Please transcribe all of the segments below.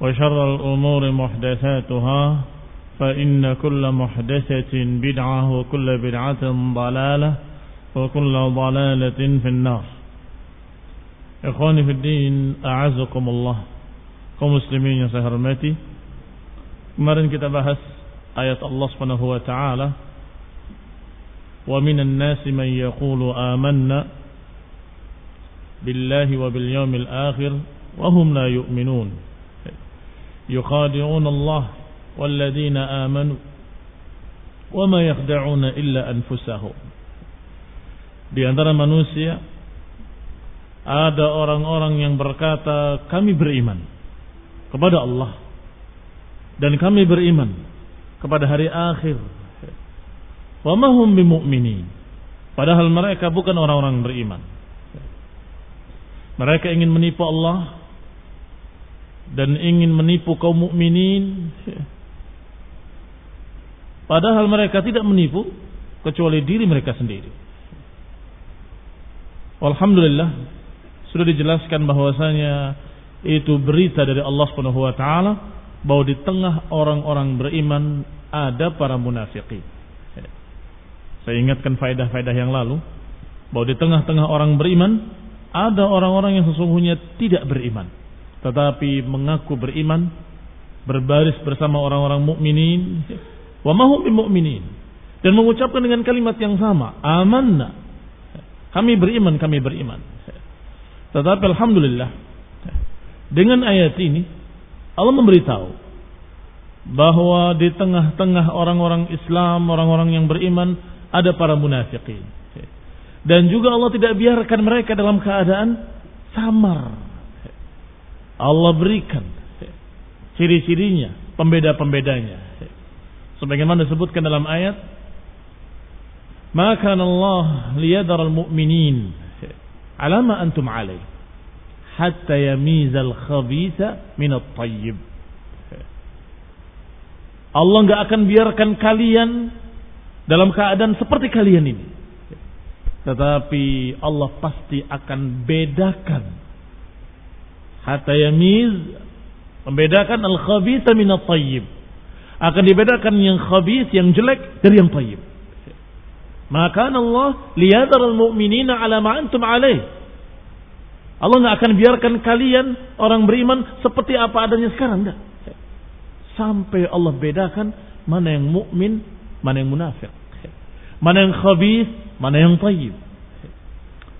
وشر الأمور محدثاتها فإن كل محدثة بدعة وكل بدعة ضلالة وكل ضلالة في النار. إخواني في الدين أعزكم الله. كم مسلمين يا سهرمتي kemarin kita bahas ayat Allah subhanahu wa ta'ala ومن الناس من يقول آمنا بالله وباليوم الآخر وهم لا يؤمنون yukhadi'un Allah والذين آمنوا وما يخدعون إلا أنفسهم di antara manusia ada orang-orang yang berkata kami beriman kepada Allah dan kami beriman kepada hari akhir. Wa mahum bimu'minin. Padahal mereka bukan orang-orang beriman. Mereka ingin menipu Allah dan ingin menipu kaum mukminin. Padahal mereka tidak menipu kecuali diri mereka sendiri. Alhamdulillah sudah dijelaskan bahwasanya itu berita dari Allah Subhanahu wa taala bahwa di tengah orang-orang beriman ada para munafikin. Saya ingatkan faedah-faedah yang lalu bahwa di tengah-tengah orang beriman ada orang-orang yang sesungguhnya tidak beriman tetapi mengaku beriman berbaris bersama orang-orang mukminin wa mahum mukminin dan mengucapkan dengan kalimat yang sama amanna kami beriman kami beriman tetapi alhamdulillah dengan ayat ini Allah memberitahu bahwa di tengah-tengah orang-orang Islam, orang-orang yang beriman ada para munafikin. Dan juga Allah tidak biarkan mereka dalam keadaan samar. Allah berikan ciri-cirinya, pembeda-pembedanya. Sebagaimana disebutkan dalam ayat, "Maka Allah liyadar al-mu'minin ala ma antum alaih hatta yamizal khabitha min at-tayyib." Allah nggak akan biarkan kalian dalam keadaan seperti kalian ini. Tetapi Allah pasti akan bedakan. Hatta yamiz membedakan al-khabitha min at-tayyib. Akan dibedakan yang khabith, yang jelek dari yang tayyib. Maka Allah liyadar al-mu'minina ala ma antum alaih. Allah nggak akan biarkan kalian orang beriman seperti apa adanya sekarang enggak. Sampai Allah bedakan mana yang mukmin, mana yang munafik. Mana yang khabith, mana yang tayyib.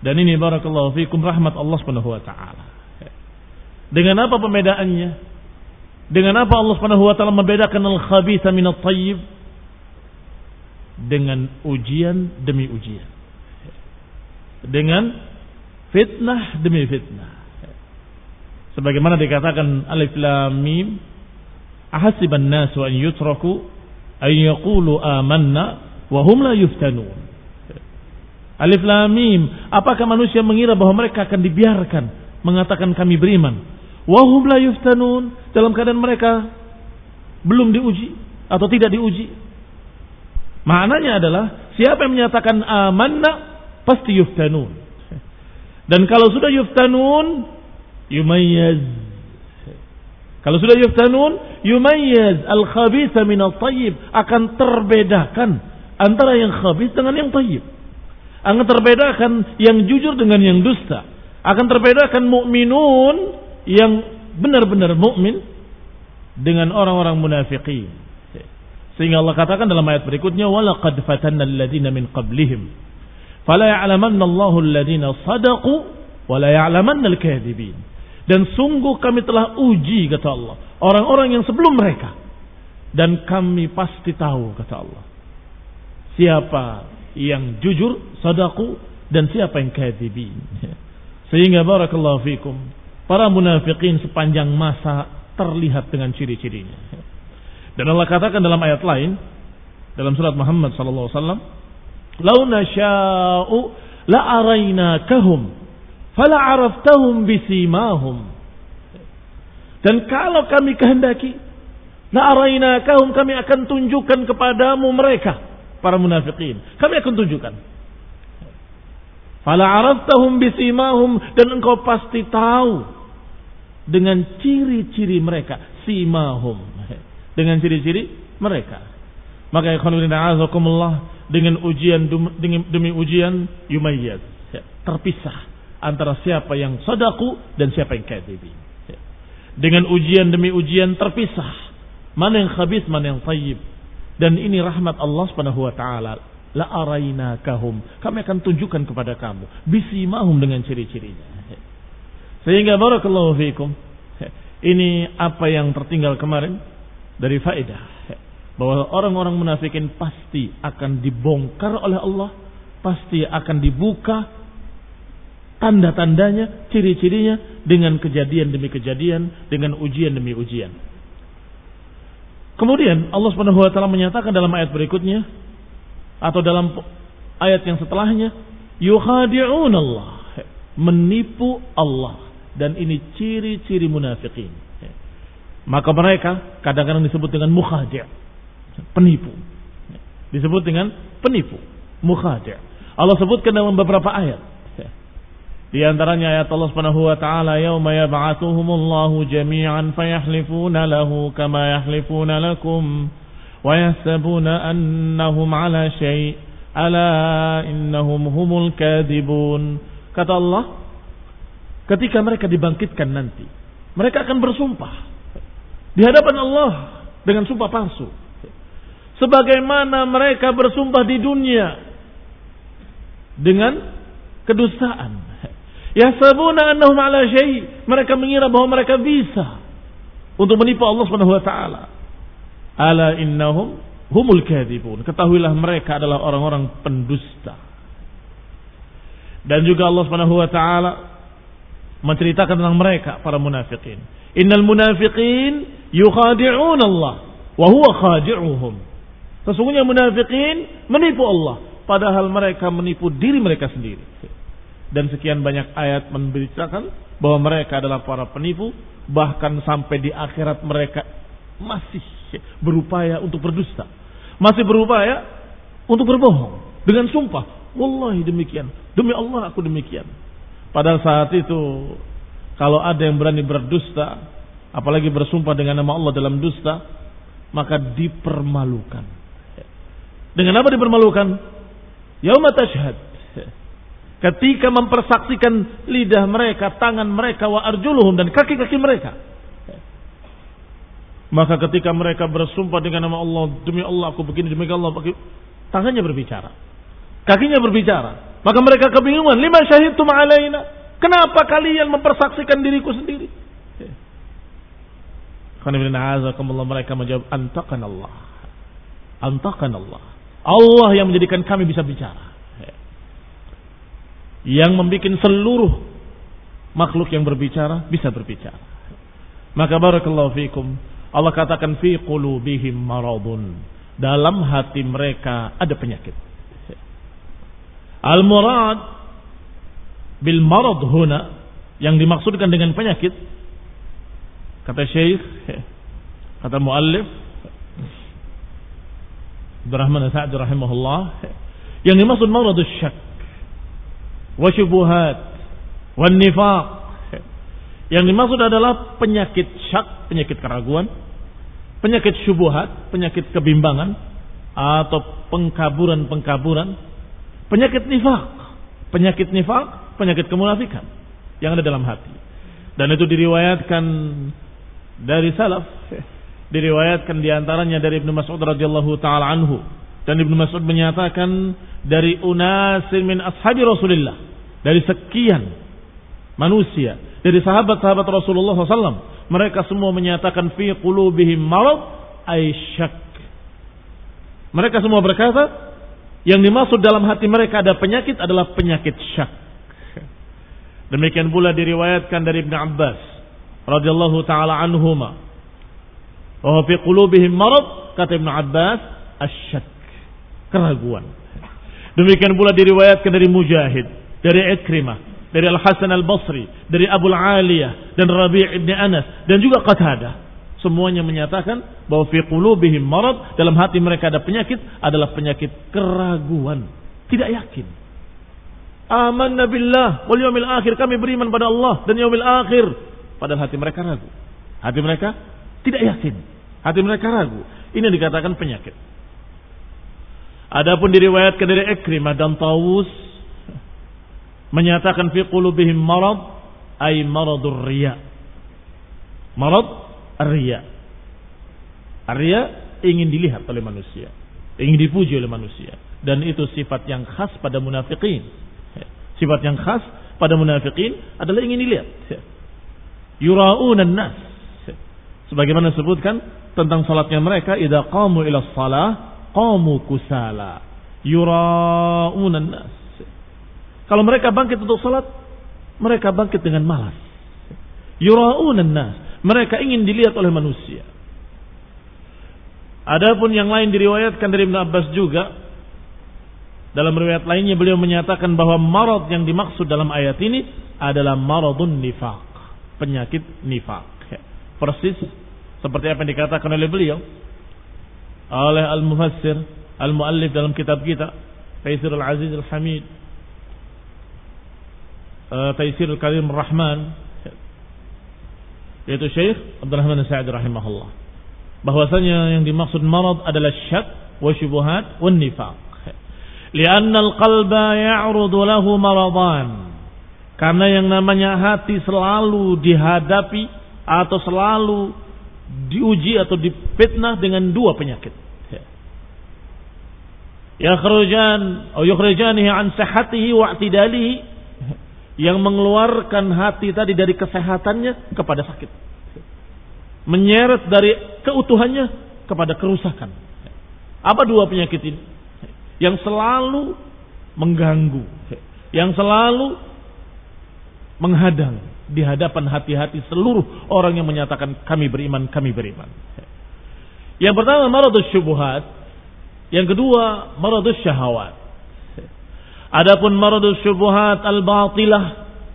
Dan ini barakallahu fikum rahmat Allah Subhanahu wa taala. Dengan apa pembedaannya? Dengan apa Allah Subhanahu wa taala membedakan al-khabitha min at-tayyib? dengan ujian demi ujian. Dengan fitnah demi fitnah. Sebagaimana dikatakan alif lam mim ahasiban nasu an yutraku an yaqulu amanna wa hum la yuftanun. Alif lam mim, apakah manusia mengira bahwa mereka akan dibiarkan mengatakan kami beriman? Wa hum la yuftanun dalam keadaan mereka belum diuji atau tidak diuji. Maknanya adalah siapa yang menyatakan amanna pasti yuftanun. Dan kalau sudah yuftanun yumayyaz. Kalau sudah yuftanun yumayyaz al-khabitha min al-tayyib akan terbedakan antara yang khabith dengan yang tayyib. Akan terbedakan yang jujur dengan yang dusta. Akan terbedakan mukminun yang benar-benar mukmin dengan orang-orang munafikin. Sehingga Allah katakan dalam ayat berikutnya walaqad fatanna alladziina min qablihim fala ya'lamanna Allahu alladziina sadaqu wa la ya'lamanna al-kadzibin. Dan sungguh kami telah uji kata Allah orang-orang yang sebelum mereka dan kami pasti tahu kata Allah siapa yang jujur sadaku dan siapa yang kadzibin. Sehingga barakallahu fikum para munafikin sepanjang masa terlihat dengan ciri-cirinya. Dan Allah katakan dalam ayat lain dalam surat Muhammad sallallahu alaihi wasallam, "Lau nasya'u la arainakahum fala bisimahum." Dan kalau kami kehendaki, la arainakahum kami akan tunjukkan kepadamu mereka para munafikin. Kami akan tunjukkan. Fala araftahum bisimahum dan engkau pasti tahu dengan ciri-ciri mereka, simahum dengan ciri-ciri mereka. Maka ikhwanullah dengan ujian demi ujian yumayyad. Ya, terpisah antara siapa yang sadaku dan siapa yang kadzibin. Ya. Dengan ujian demi ujian terpisah. Mana yang khabith, mana yang tayyib. Dan ini rahmat Allah Subhanahu wa taala. La kahum. Kami akan tunjukkan kepada kamu bisimahum dengan ciri-cirinya. Sehingga barakallahu fiikum. Ini apa yang tertinggal kemarin dari faedah bahwa orang-orang munafikin pasti akan dibongkar oleh Allah, pasti akan dibuka tanda-tandanya, ciri-cirinya dengan kejadian demi kejadian, dengan ujian demi ujian. Kemudian Allah Subhanahu wa taala menyatakan dalam ayat berikutnya atau dalam ayat yang setelahnya, yukhadi'un Allah, menipu Allah dan ini ciri-ciri munafikin. Maka mereka kadang-kadang disebut dengan mukhadi' penipu. Disebut dengan penipu, mukhadi'. Allah sebutkan dalam beberapa ayat. Di antaranya ayat Allah Subhanahu wa taala, "Yauma yab'atsuhumullahu jami'an fayahlifuna lahu kama yahlifuna lakum wa yahsabuna annahum 'ala syai' ala innahum humul kadibun." Kata Allah, ketika mereka dibangkitkan nanti, mereka akan bersumpah di hadapan Allah dengan sumpah palsu. Sebagaimana mereka bersumpah di dunia dengan kedustaan. Yahsabuna annahum ala syai. Mereka mengira bahwa mereka bisa untuk menipu Allah Subhanahu wa taala. Ala innahum humul. Ketahuilah mereka adalah orang-orang pendusta. Dan juga Allah Subhanahu wa taala menceritakan tentang mereka para munafikin. Innal munafiqin yukhadi'un Allah wa huwa khadi'uhum. Sesungguhnya munafikin menipu Allah padahal mereka menipu diri mereka sendiri. Dan sekian banyak ayat memberitakan bahwa mereka adalah para penipu bahkan sampai di akhirat mereka masih berupaya untuk berdusta. Masih berupaya untuk berbohong dengan sumpah. Wallahi demikian. Demi Allah aku demikian. Padahal saat itu kalau ada yang berani berdusta, apalagi bersumpah dengan nama Allah dalam dusta, maka dipermalukan. Dengan apa dipermalukan? Yauma tashhad. Ketika mempersaksikan lidah mereka, tangan mereka, wa arjuluhum dan kaki-kaki mereka. Maka ketika mereka bersumpah dengan nama Allah, demi Allah aku begini, demi Allah, tangannya berbicara. Kakinya berbicara. Maka mereka kebingungan, lima syahidtum alaina. Kenapa kalian mempersaksikan diriku sendiri? Karena mereka menjawab antakan Allah. Antakan Allah. Allah yang menjadikan kami bisa bicara. Yang membuat seluruh makhluk yang berbicara bisa berbicara. Maka barakallahu fikum. Allah katakan fi qulubihim maradun. Dalam hati mereka ada penyakit. Al-murad bil marad huna yang dimaksudkan dengan penyakit kata Syekh kata muallif Abdurrahman Sa'd rahimahullah yang dimaksud maradus syak wa syubuhat wa nifaq yang dimaksud adalah penyakit syak, penyakit keraguan, penyakit syubuhat, penyakit kebimbangan atau pengkaburan-pengkaburan, penyakit nifak, penyakit nifak, penyakit kemunafikan yang ada dalam hati. Dan itu diriwayatkan dari salaf diriwayatkan di antaranya dari Ibnu Mas'ud radhiyallahu taala anhu. Dan Ibnu Mas'ud menyatakan dari unasin min ashabi Rasulillah dari sekian manusia dari sahabat-sahabat Rasulullah SAW mereka semua menyatakan fi qulubihim marad ay mereka semua berkata yang dimaksud dalam hati mereka ada penyakit adalah penyakit syak demikian pula diriwayatkan dari Ibnu Abbas radhiyallahu taala anhuma Oh fi qulubihim marad kata Ibnu Abbas asyak keraguan. Demikian pula diriwayatkan dari Mujahid, dari Ikrimah, dari Al Hasan Al Basri, dari Abu Aliyah dan Rabi' ibn Anas dan juga Qatadah. Semuanya menyatakan bahwa fi qulubihim marad dalam hati mereka ada penyakit adalah penyakit keraguan, tidak yakin. Amanna billah wal yaumil akhir kami beriman pada Allah dan yaumil akhir padahal hati mereka ragu. Hati mereka tidak yakin. Hati mereka ragu. Ini dikatakan penyakit. Adapun diriwayatkan dari Ikrimah dan Tawus menyatakan fi qulubihim marad ay maradur riya. Marad riya. Riya ingin dilihat oleh manusia, ingin dipuji oleh manusia dan itu sifat yang khas pada munafikin. Sifat yang khas pada munafikin adalah ingin dilihat. Yura'unan nas Sebagaimana disebutkan tentang salatnya mereka, idza qamu ila shalah qamu kusala yuraunan nas. Kalau mereka bangkit untuk salat, mereka bangkit dengan malas. Yuraunan nas. Mereka ingin dilihat oleh manusia. Adapun yang lain diriwayatkan dari Ibn Abbas juga dalam riwayat lainnya beliau menyatakan bahwa marad yang dimaksud dalam ayat ini adalah maradun nifaq, penyakit nifaq. Persis seperti apa yang dikatakan oleh beliau oleh al-mufassir al-muallif dalam kitab kita Taisir al-Aziz al-Hamid uh, Taisir al-Karim rahman yaitu Syekh Abdurrahman Sa'id rahimahullah. Bahwasanya yang dimaksud marad adalah syak wa syubuhat wa nifaq. Lianna al-qalba ya'rudu lahu maradan. Karena yang namanya hati selalu dihadapi atau selalu diuji atau dipitnah dengan dua penyakit. Ya kharajan atau yukhrajanihi an sihhatihi wa i'tidalihi yang mengeluarkan hati tadi dari kesehatannya kepada sakit. Menyeret dari keutuhannya kepada kerusakan. Apa dua penyakit ini? Yang selalu mengganggu, yang selalu menghadang di hadapan hati-hati seluruh orang yang menyatakan kami beriman, kami beriman. Yang pertama maradus syubhat, yang kedua maradus syahwat. Adapun maradus syubhat al-batilah,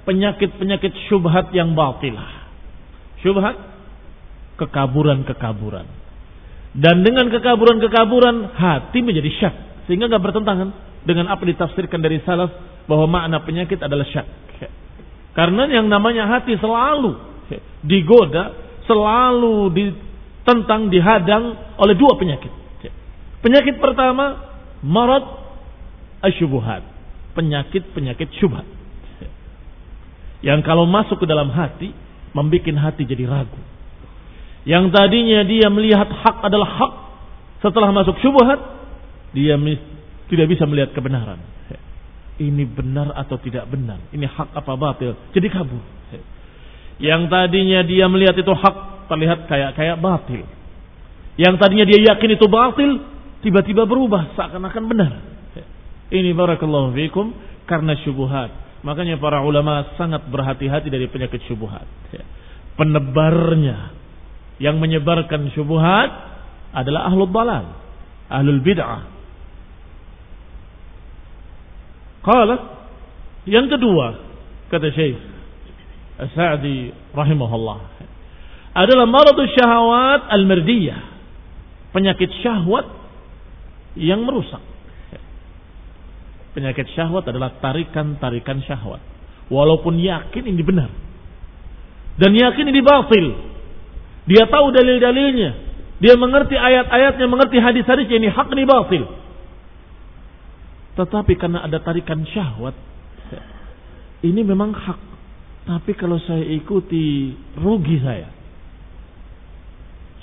penyakit-penyakit syubhat yang batilah. Syubhat kekaburan-kekaburan. Dan dengan kekaburan-kekaburan hati menjadi syak sehingga nggak bertentangan dengan apa ditafsirkan dari salaf bahwa makna penyakit adalah syak. Karena yang namanya hati selalu digoda, selalu ditentang, dihadang oleh dua penyakit. Penyakit pertama, marad asyubuhat. Penyakit-penyakit syubhat. Yang kalau masuk ke dalam hati, membuat hati jadi ragu. Yang tadinya dia melihat hak adalah hak, setelah masuk syubhat, dia tidak bisa melihat kebenaran ini benar atau tidak benar, ini hak apa batil, jadi kabur. Yang tadinya dia melihat itu hak, terlihat kayak kayak batil. Yang tadinya dia yakin itu batil, tiba-tiba berubah seakan-akan benar. Ini barakallahu fikum karena syubhat. Makanya para ulama sangat berhati-hati dari penyakit syubhat. Penebarnya yang menyebarkan syubhat adalah ahlul balal, ahlul bid'ah. Qala yang kedua kata Syekh As-Sa'di rahimahullah adalah maradus syahwat al-mardiyah. Penyakit syahwat yang merusak. Penyakit syahwat adalah tarikan-tarikan syahwat. Walaupun yakin ini benar. Dan yakin ini batil. Dia tahu dalil-dalilnya. Dia mengerti ayat-ayatnya, mengerti hadis-hadisnya ini hak ini batil. Tetapi karena ada tarikan syahwat, ini memang hak. Tapi kalau saya ikuti rugi saya.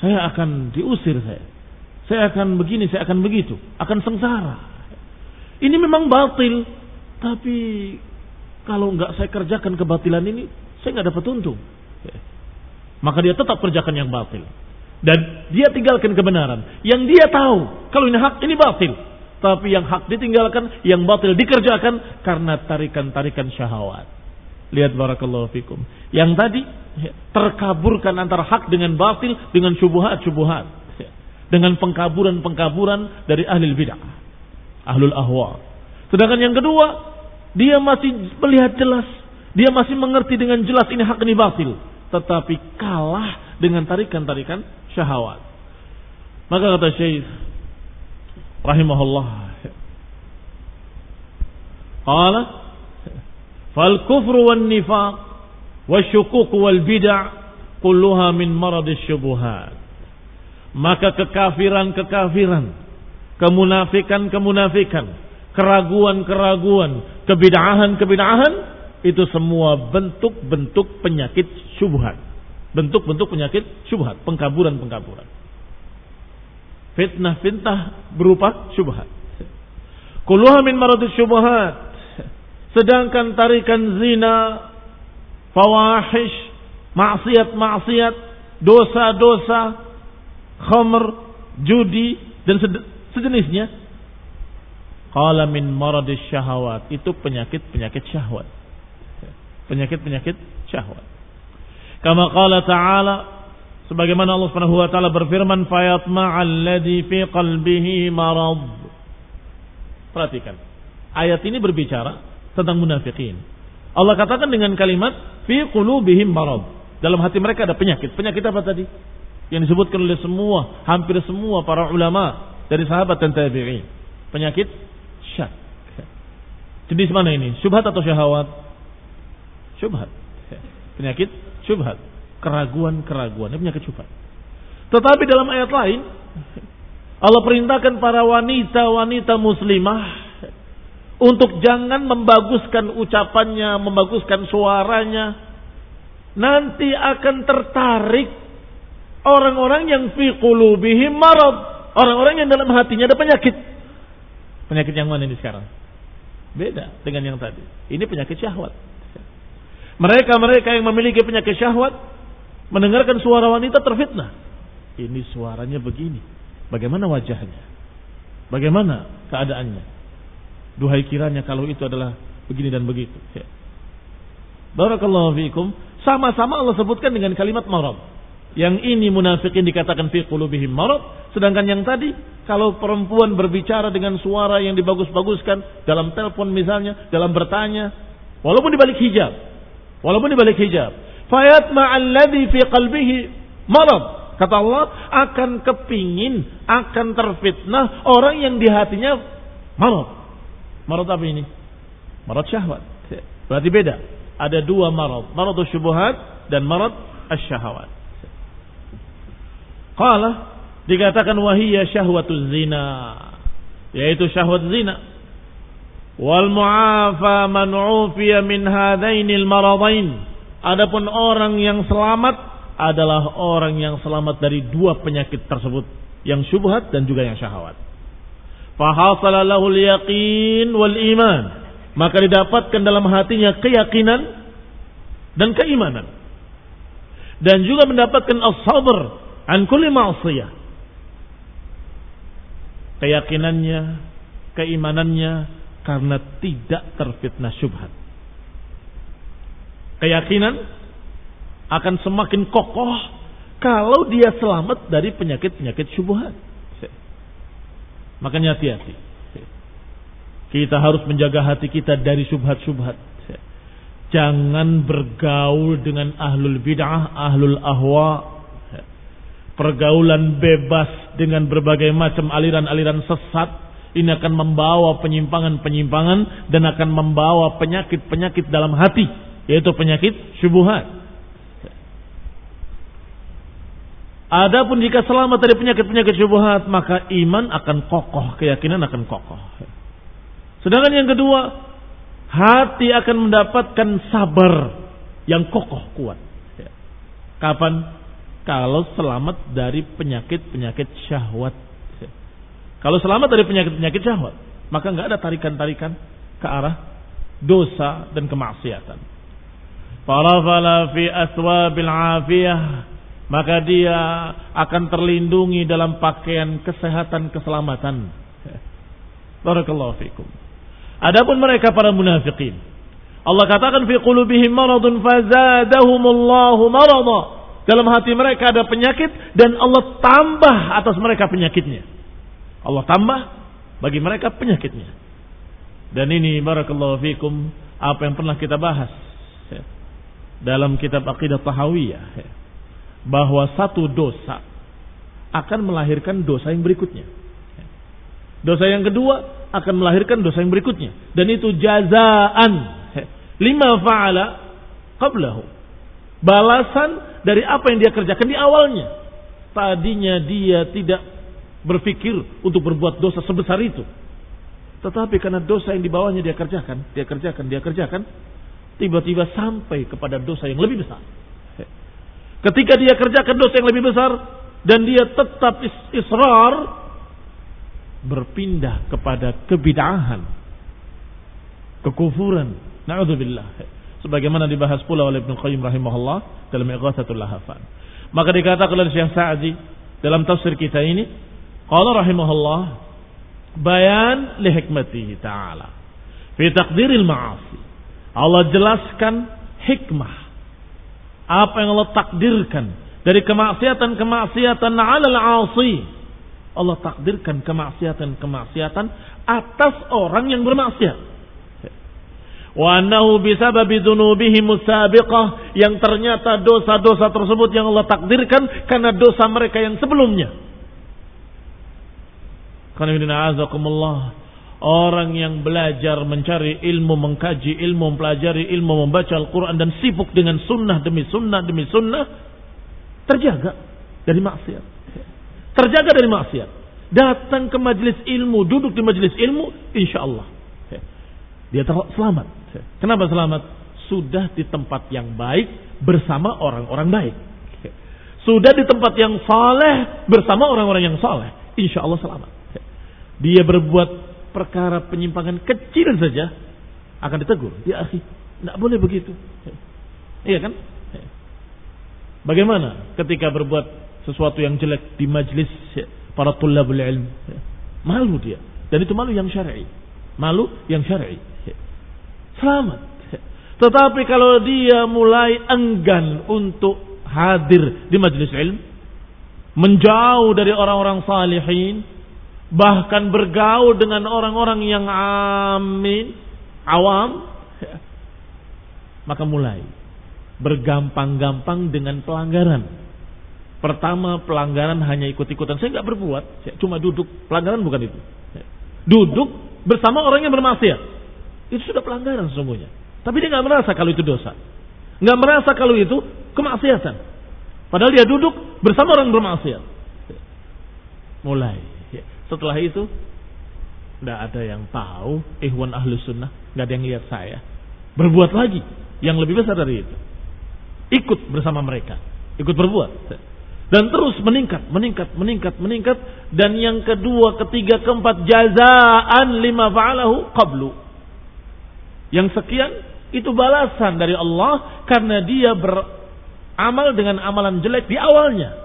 Saya akan diusir saya. Saya akan begini, saya akan begitu. Akan sengsara. Ini memang batil. Tapi kalau nggak saya kerjakan kebatilan ini, saya nggak dapat untung. Maka dia tetap kerjakan yang batil. Dan dia tinggalkan kebenaran. Yang dia tahu, kalau ini hak, ini batil. Tapi yang hak ditinggalkan, yang batil dikerjakan karena tarikan-tarikan syahwat. Lihat barakallahu fikum. Yang tadi terkaburkan antara hak dengan batil dengan syubuhat-syubuhat. Dengan pengkaburan-pengkaburan dari ahli bid'ah. Ahlul ahwa. Sedangkan yang kedua, dia masih melihat jelas. Dia masih mengerti dengan jelas ini hak ini batil. Tetapi kalah dengan tarikan-tarikan syahwat. Maka kata Syekh rahimahullah. Qala fal kufru wan nifaq wasyukuk wal bid'ah kulluha min maradis syubuhat. Maka kekafiran-kekafiran, kemunafikan-kemunafikan, keraguan-keraguan, kebid'ahan-kebid'ahan itu semua bentuk-bentuk penyakit syubhat. Bentuk-bentuk penyakit syubhat, pengkaburan-pengkaburan. Fitnah-fitnah berupa syubhat. Kulluha min maradis syubhat. Sedangkan tarikan zina, fawahish, maksiat-maksiat, dosa-dosa, khamr, judi dan sejenisnya. Qala min maradis syahwat. Itu penyakit-penyakit syahwat. Penyakit-penyakit syahwat. Kama qala ta'ala sebagaimana Allah Subhanahu wa taala berfirman fayatma'al fi qalbihi marad. Perhatikan. Ayat ini berbicara tentang munafikin. Allah katakan dengan kalimat fi qulubihim marad. Dalam hati mereka ada penyakit. Penyakit apa tadi? Yang disebutkan oleh semua, hampir semua para ulama dari sahabat dan tabi'in. Penyakit syak. Jenis mana ini? Syubhat atau syahwat? Syubhat. Penyakit syubhat. Keraguan-keraguan. Ini penyakit syubhat. Tetapi dalam ayat lain, Allah perintahkan para wanita-wanita muslimah untuk jangan membaguskan ucapannya, membaguskan suaranya. Nanti akan tertarik orang-orang yang fi qulubihim marad. Orang-orang yang dalam hatinya ada penyakit. Penyakit yang mana ini sekarang? Beda dengan yang tadi. Ini penyakit syahwat. Mereka-mereka yang memiliki penyakit syahwat mendengarkan suara wanita terfitnah. Ini suaranya begini. Bagaimana wajahnya? Bagaimana keadaannya? Duhai kiranya kalau itu adalah begini dan begitu. Ya. Barakallahu fiikum. Sama-sama Allah sebutkan dengan kalimat marad. Yang ini munafikin dikatakan fi qulubihim marad, sedangkan yang tadi kalau perempuan berbicara dengan suara yang dibagus-baguskan dalam telepon misalnya, dalam bertanya, walaupun dibalik hijab, walaupun dibalik hijab, fayat ma'alladhi fi qalbihi marad. Kata Allah akan kepingin, akan terfitnah orang yang di hatinya marad. Marad apa ini? Marad syahwat. Berarti beda. Ada dua marad. Marad syubuhat dan marad asyahwat. Qala dikatakan wahiyya syahwatuz zina. Yaitu syahwat zina. Wal mu'afa man ufiya min hadainil maradain. Adapun orang yang selamat adalah orang yang selamat dari dua penyakit tersebut, yang syubhat dan juga yang syahwat. Fahasala lahul yaqin wal iman. Maka didapatkan dalam hatinya keyakinan dan keimanan. Dan juga mendapatkan as-sabr an kulli ma'siyah. keyakinannya, keimanannya karena tidak terfitnah syubhat. Keyakinan akan semakin kokoh kalau dia selamat dari penyakit-penyakit syubhat. Makanya hati-hati. Kita harus menjaga hati kita dari syubhat-syubhat. Jangan bergaul dengan ahlul bid'ah, ahlul ahwa. Pergaulan bebas dengan berbagai macam aliran-aliran sesat. Ini akan membawa penyimpangan-penyimpangan dan akan membawa penyakit-penyakit dalam hati. Yaitu penyakit syubhat. Adapun jika selamat dari penyakit-penyakit syubhat, maka iman akan kokoh, keyakinan akan kokoh. Sedangkan yang kedua, hati akan mendapatkan sabar yang kokoh kuat. Kapan? Kalau selamat dari penyakit-penyakit syahwat. Kalau selamat dari penyakit-penyakit syahwat, maka nggak ada tarikan-tarikan ke arah dosa dan kemaksiatan. Farafala fi aswabil afiyah maka dia akan terlindungi dalam pakaian kesehatan keselamatan. Barakallahu fikum. Adapun mereka para munafikin, Allah katakan fi qulubihim maradun fazadahumullahu marada. Dalam hati mereka ada penyakit dan Allah tambah atas mereka penyakitnya. Allah tambah bagi mereka penyakitnya. Dan ini barakallahu fikum apa yang pernah kita bahas dalam kitab Aqidah Tahawiyah bahwa satu dosa akan melahirkan dosa yang berikutnya. Dosa yang kedua akan melahirkan dosa yang berikutnya. Dan itu jazaan. Lima fa'ala qablahu. Balasan dari apa yang dia kerjakan di awalnya. Tadinya dia tidak berpikir untuk berbuat dosa sebesar itu. Tetapi karena dosa yang di bawahnya dia kerjakan, dia kerjakan, dia kerjakan, tiba-tiba sampai kepada dosa yang lebih besar. Ketika dia kerjakan dosa yang lebih besar dan dia tetap israr berpindah kepada kebidahan, kekufuran. Nauzubillah. Sebagaimana dibahas pula oleh Ibnu Qayyim rahimahullah dalam Ighatsatul Lahafan. Maka dikatakan oleh Syekh Sa'di dalam tafsir kita ini, qala rahimahullah bayan li hikmatihi ta'ala fi taqdiril ma'asi. Allah jelaskan hikmah apa yang Allah takdirkan dari kemaksiatan-kemaksiatan alal asi. Allah takdirkan kemaksiatan-kemaksiatan atas orang yang bermaksiat. Wa annahu bisababi dzunubihim musabiqah yang ternyata dosa-dosa tersebut yang Allah takdirkan karena dosa mereka yang sebelumnya. Karena Orang yang belajar mencari ilmu, mengkaji ilmu, mempelajari ilmu, membaca Al-Quran dan sibuk dengan sunnah demi sunnah demi sunnah, terjaga dari maksiat. Terjaga dari maksiat. Datang ke majelis ilmu, duduk di majelis ilmu, insya Allah. Dia selamat. Kenapa selamat? Sudah di tempat yang baik bersama orang-orang baik. Sudah di tempat yang saleh bersama orang-orang yang saleh. Insya Allah selamat. Dia berbuat perkara penyimpangan kecil saja akan ditegur. Ya akhi, tidak boleh begitu. Iya kan? Bagaimana ketika berbuat sesuatu yang jelek di majlis para tulabul ilm? Malu dia. Dan itu malu yang syar'i. Malu yang syar'i. Selamat. Tetapi kalau dia mulai enggan untuk hadir di majlis ilm, menjauh dari orang-orang salihin, bahkan bergaul dengan orang-orang yang amin, awam, maka mulai bergampang-gampang dengan pelanggaran. Pertama pelanggaran hanya ikut-ikutan. Saya nggak berbuat, saya cuma duduk. Pelanggaran bukan itu. Duduk bersama orang yang bermaksiat. Itu sudah pelanggaran sesungguhnya. Tapi dia nggak merasa kalau itu dosa. Nggak merasa kalau itu kemaksiatan. Padahal dia duduk bersama orang bermaksiat. Mulai setelah itu tidak ada yang tahu ikhwan ahlu sunnah, nggak ada yang lihat saya. Berbuat lagi yang lebih besar dari itu. Ikut bersama mereka, ikut berbuat. Dan terus meningkat, meningkat, meningkat, meningkat. Dan yang kedua, ketiga, keempat, jazaan lima fa'alahu qablu. Yang sekian, itu balasan dari Allah karena dia beramal dengan amalan jelek di awalnya.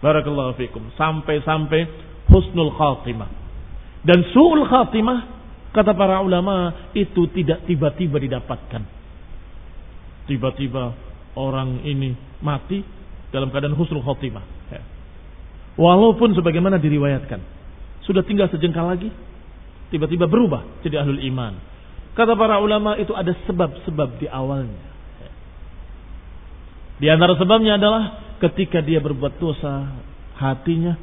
Barakallahu fikum. Sampai-sampai husnul khatimah. Dan su'ul khatimah, kata para ulama, itu tidak tiba-tiba didapatkan. Tiba-tiba orang ini mati dalam keadaan husnul khatimah. Walaupun sebagaimana diriwayatkan. Sudah tinggal sejengkal lagi, tiba-tiba berubah jadi ahlul iman. Kata para ulama itu ada sebab-sebab di awalnya. Ya. Di antara sebabnya adalah ketika dia berbuat dosa, hatinya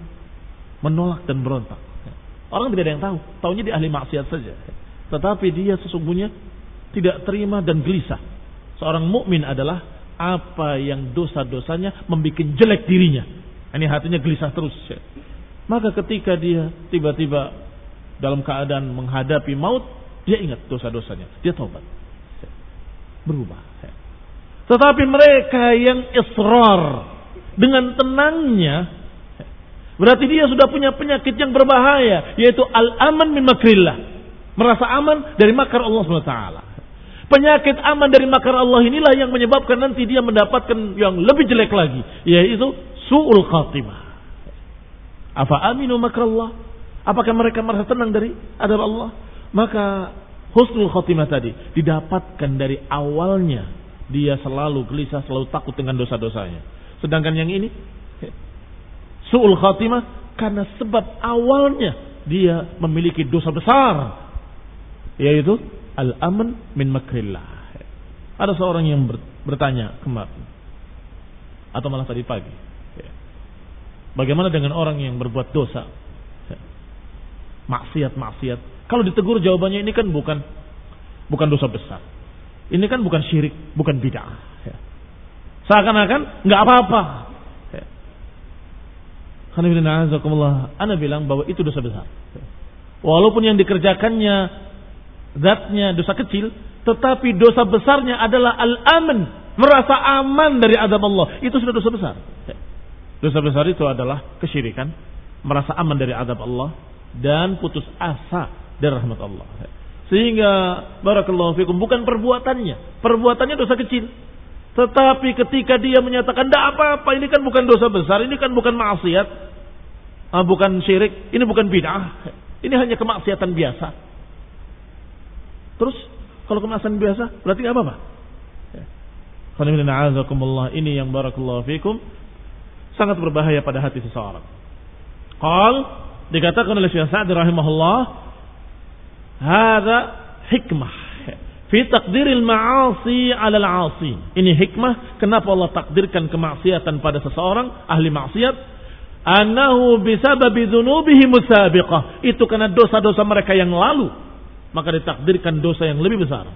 menolak dan berontak. Orang tidak ada yang tahu, tahunya dia ahli maksiat saja. Tetapi dia sesungguhnya tidak terima dan gelisah. Seorang mukmin adalah apa yang dosa-dosanya membuat jelek dirinya. Ini hatinya gelisah terus. Maka ketika dia tiba-tiba dalam keadaan menghadapi maut, dia ingat dosa-dosanya. Dia taubat. Berubah. Tetapi mereka yang israr dengan tenangnya Berarti dia sudah punya penyakit yang berbahaya, yaitu al-aman min makrillah. Merasa aman dari makar Allah SWT. Penyakit aman dari makar Allah inilah yang menyebabkan nanti dia mendapatkan yang lebih jelek lagi, yaitu su'ul khatimah. Apa aminu makar Allah? Apakah mereka merasa tenang dari adab Allah? Maka husnul khatimah tadi didapatkan dari awalnya dia selalu gelisah, selalu takut dengan dosa-dosanya. Sedangkan yang ini su'ul khatimah karena sebab awalnya dia memiliki dosa besar yaitu al-aman min makrillah. Ada seorang yang bertanya kemarin atau malah tadi pagi. Bagaimana dengan orang yang berbuat dosa? Maksiat-maksiat. Kalau ditegur jawabannya ini kan bukan bukan dosa besar. Ini kan bukan syirik, bukan bid'ah. Seakan-akan nggak apa-apa. Anda bilang bahwa itu dosa besar. Walaupun yang dikerjakannya zatnya dosa kecil, tetapi dosa besarnya adalah al-aman, merasa aman dari adab Allah. Itu sudah dosa besar. Dosa besar itu adalah kesyirikan, merasa aman dari adab Allah dan putus asa dari rahmat Allah. Sehingga barakallahu fikum bukan perbuatannya, perbuatannya dosa kecil. Tetapi ketika dia menyatakan tidak apa-apa, ini kan bukan dosa besar, ini kan bukan maksiat, ah, bukan syirik, ini bukan bid'ah, ini hanya kemaksiatan biasa. Terus kalau kemaksiatan biasa berarti nggak apa-apa. Ini yang barakallahu fikum sangat berbahaya pada hati seseorang. Qal dikatakan oleh Syekh Sa'di rahimahullah, "Hadza hikmah fi takdiril ma'asi 'ala al-'asi. Ini hikmah kenapa Allah takdirkan kemaksiatan pada seseorang ahli maksiat annahu bisababi dzunubihi musabiqah. Itu karena dosa-dosa mereka yang lalu maka ditakdirkan dosa yang lebih besar.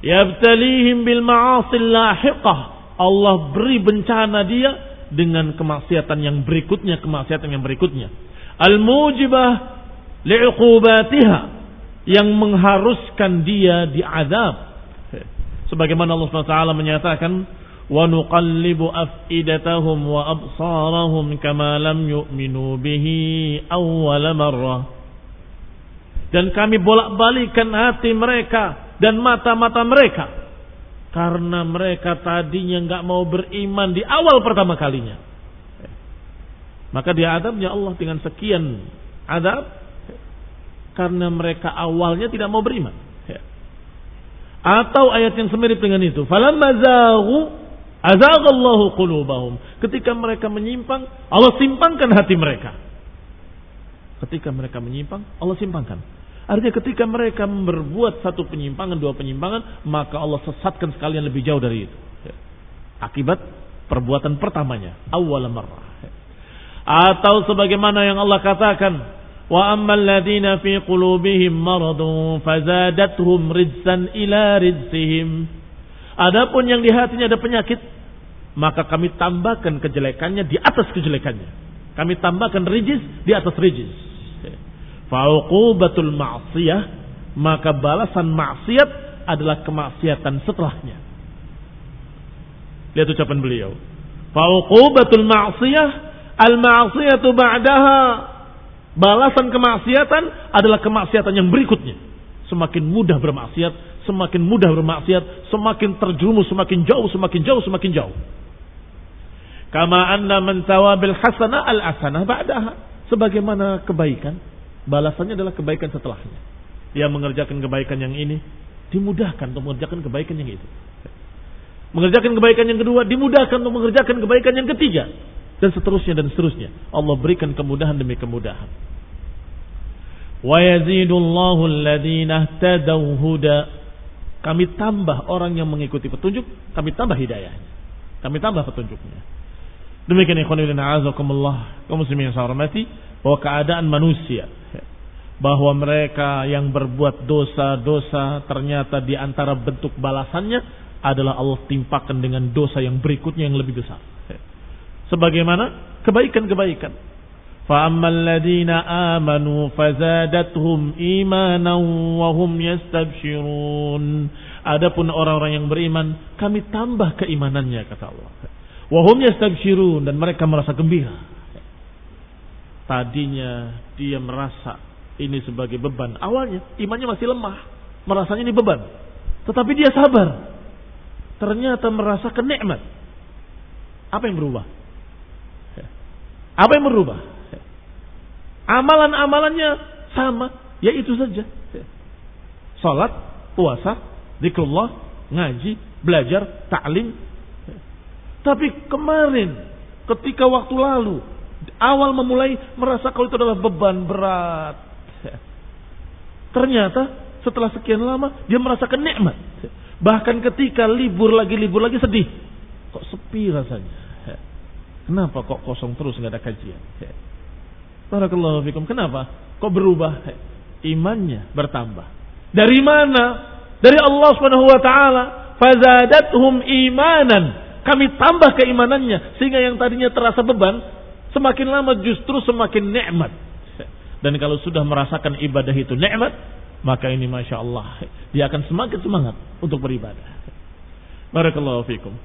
Yabtalihim bil ma'asi lahiqah. Allah beri bencana dia dengan kemaksiatan yang berikutnya, kemaksiatan yang berikutnya. Al-mujibah li'uqubatiha yang mengharuskan dia diazab. Sebagaimana Allah SWT menyatakan, afidatahum wa absarahum kama lam yu'minu bihi awwala marrah. Dan kami bolak-balikan hati mereka dan mata-mata mereka karena mereka tadinya nggak mau beriman di awal pertama kalinya. Maka dia adabnya Allah dengan sekian adab karena mereka awalnya tidak mau beriman. Ya. Atau ayat yang semirip dengan itu. Ketika mereka menyimpang, Allah simpangkan hati mereka. Ketika mereka menyimpang, Allah simpangkan. Artinya ketika mereka berbuat satu penyimpangan, dua penyimpangan, maka Allah sesatkan sekalian lebih jauh dari itu. Ya. Akibat perbuatan pertamanya, awal marrah. Ya. Atau sebagaimana yang Allah katakan, وأما الذين في قلوبهم مرض فزادتهم رجسا إلى رجسهم Adapun yang di hatinya ada penyakit, maka kami tambahkan kejelekannya di atas kejelekannya. Kami tambahkan rijis di atas rijis. Fauqubatul ma'siyah, maka balasan maksiat adalah kemaksiatan setelahnya. Lihat ucapan beliau. Fauqubatul ma'siyah, al-ma'siyatu ba'daha Balasan kemaksiatan adalah kemaksiatan yang berikutnya. Semakin mudah bermaksiat, semakin mudah bermaksiat, semakin terjerumus, semakin jauh, semakin jauh, semakin jauh. Kama anna man tawabil hasanah al hasanah ba'daha. Sebagaimana kebaikan, balasannya adalah kebaikan setelahnya. Dia mengerjakan kebaikan yang ini, dimudahkan untuk mengerjakan kebaikan yang itu. Mengerjakan kebaikan yang kedua, dimudahkan untuk mengerjakan kebaikan yang ketiga. Dan seterusnya dan seterusnya. Allah berikan kemudahan demi kemudahan. Wa yazidullahu alladhina huda. Kami tambah orang yang mengikuti petunjuk, kami tambah hidayahnya. Kami tambah petunjuknya. Demikian ikhwan ibn a'azakumullah, kaum muslimin yang saya hormati, bahwa keadaan manusia bahwa mereka yang berbuat dosa-dosa ternyata di antara bentuk balasannya adalah Allah timpakan dengan dosa yang berikutnya yang lebih besar sebagaimana kebaikan-kebaikan. فَأَمَّا الَّذِينَ amanu فَزَادَتْهُمْ إِيمَانًا وَهُمْ يَسْتَبْشِرُونَ yastabshirun. Adapun orang-orang yang beriman, kami tambah keimanannya kata Allah. وَهُمْ يَسْتَبْشِرُونَ yastabshirun dan mereka merasa gembira. Tadinya dia merasa ini sebagai beban. Awalnya imannya masih lemah, merasanya ini beban. Tetapi dia sabar. Ternyata merasa kenikmat. Apa yang berubah? Apa yang berubah? Amalan-amalannya sama, ya itu saja. Salat, puasa, zikrullah, ngaji, belajar, taklim. Tapi kemarin ketika waktu lalu awal memulai merasa kalau itu adalah beban berat. Ternyata setelah sekian lama dia merasakan nikmat. Bahkan ketika libur lagi libur lagi sedih. Kok sepi rasanya? Kenapa kok kosong terus nggak ada kajian? Barakallahu fikum. Kenapa? Kok berubah? Imannya bertambah. Dari mana? Dari Allah Subhanahu wa taala. Fazadathum imanan. Kami tambah keimanannya sehingga yang tadinya terasa beban semakin lama justru semakin nikmat. Dan kalau sudah merasakan ibadah itu nikmat, maka ini masya Allah dia akan semakin semangat untuk beribadah. Barakallahu fikum.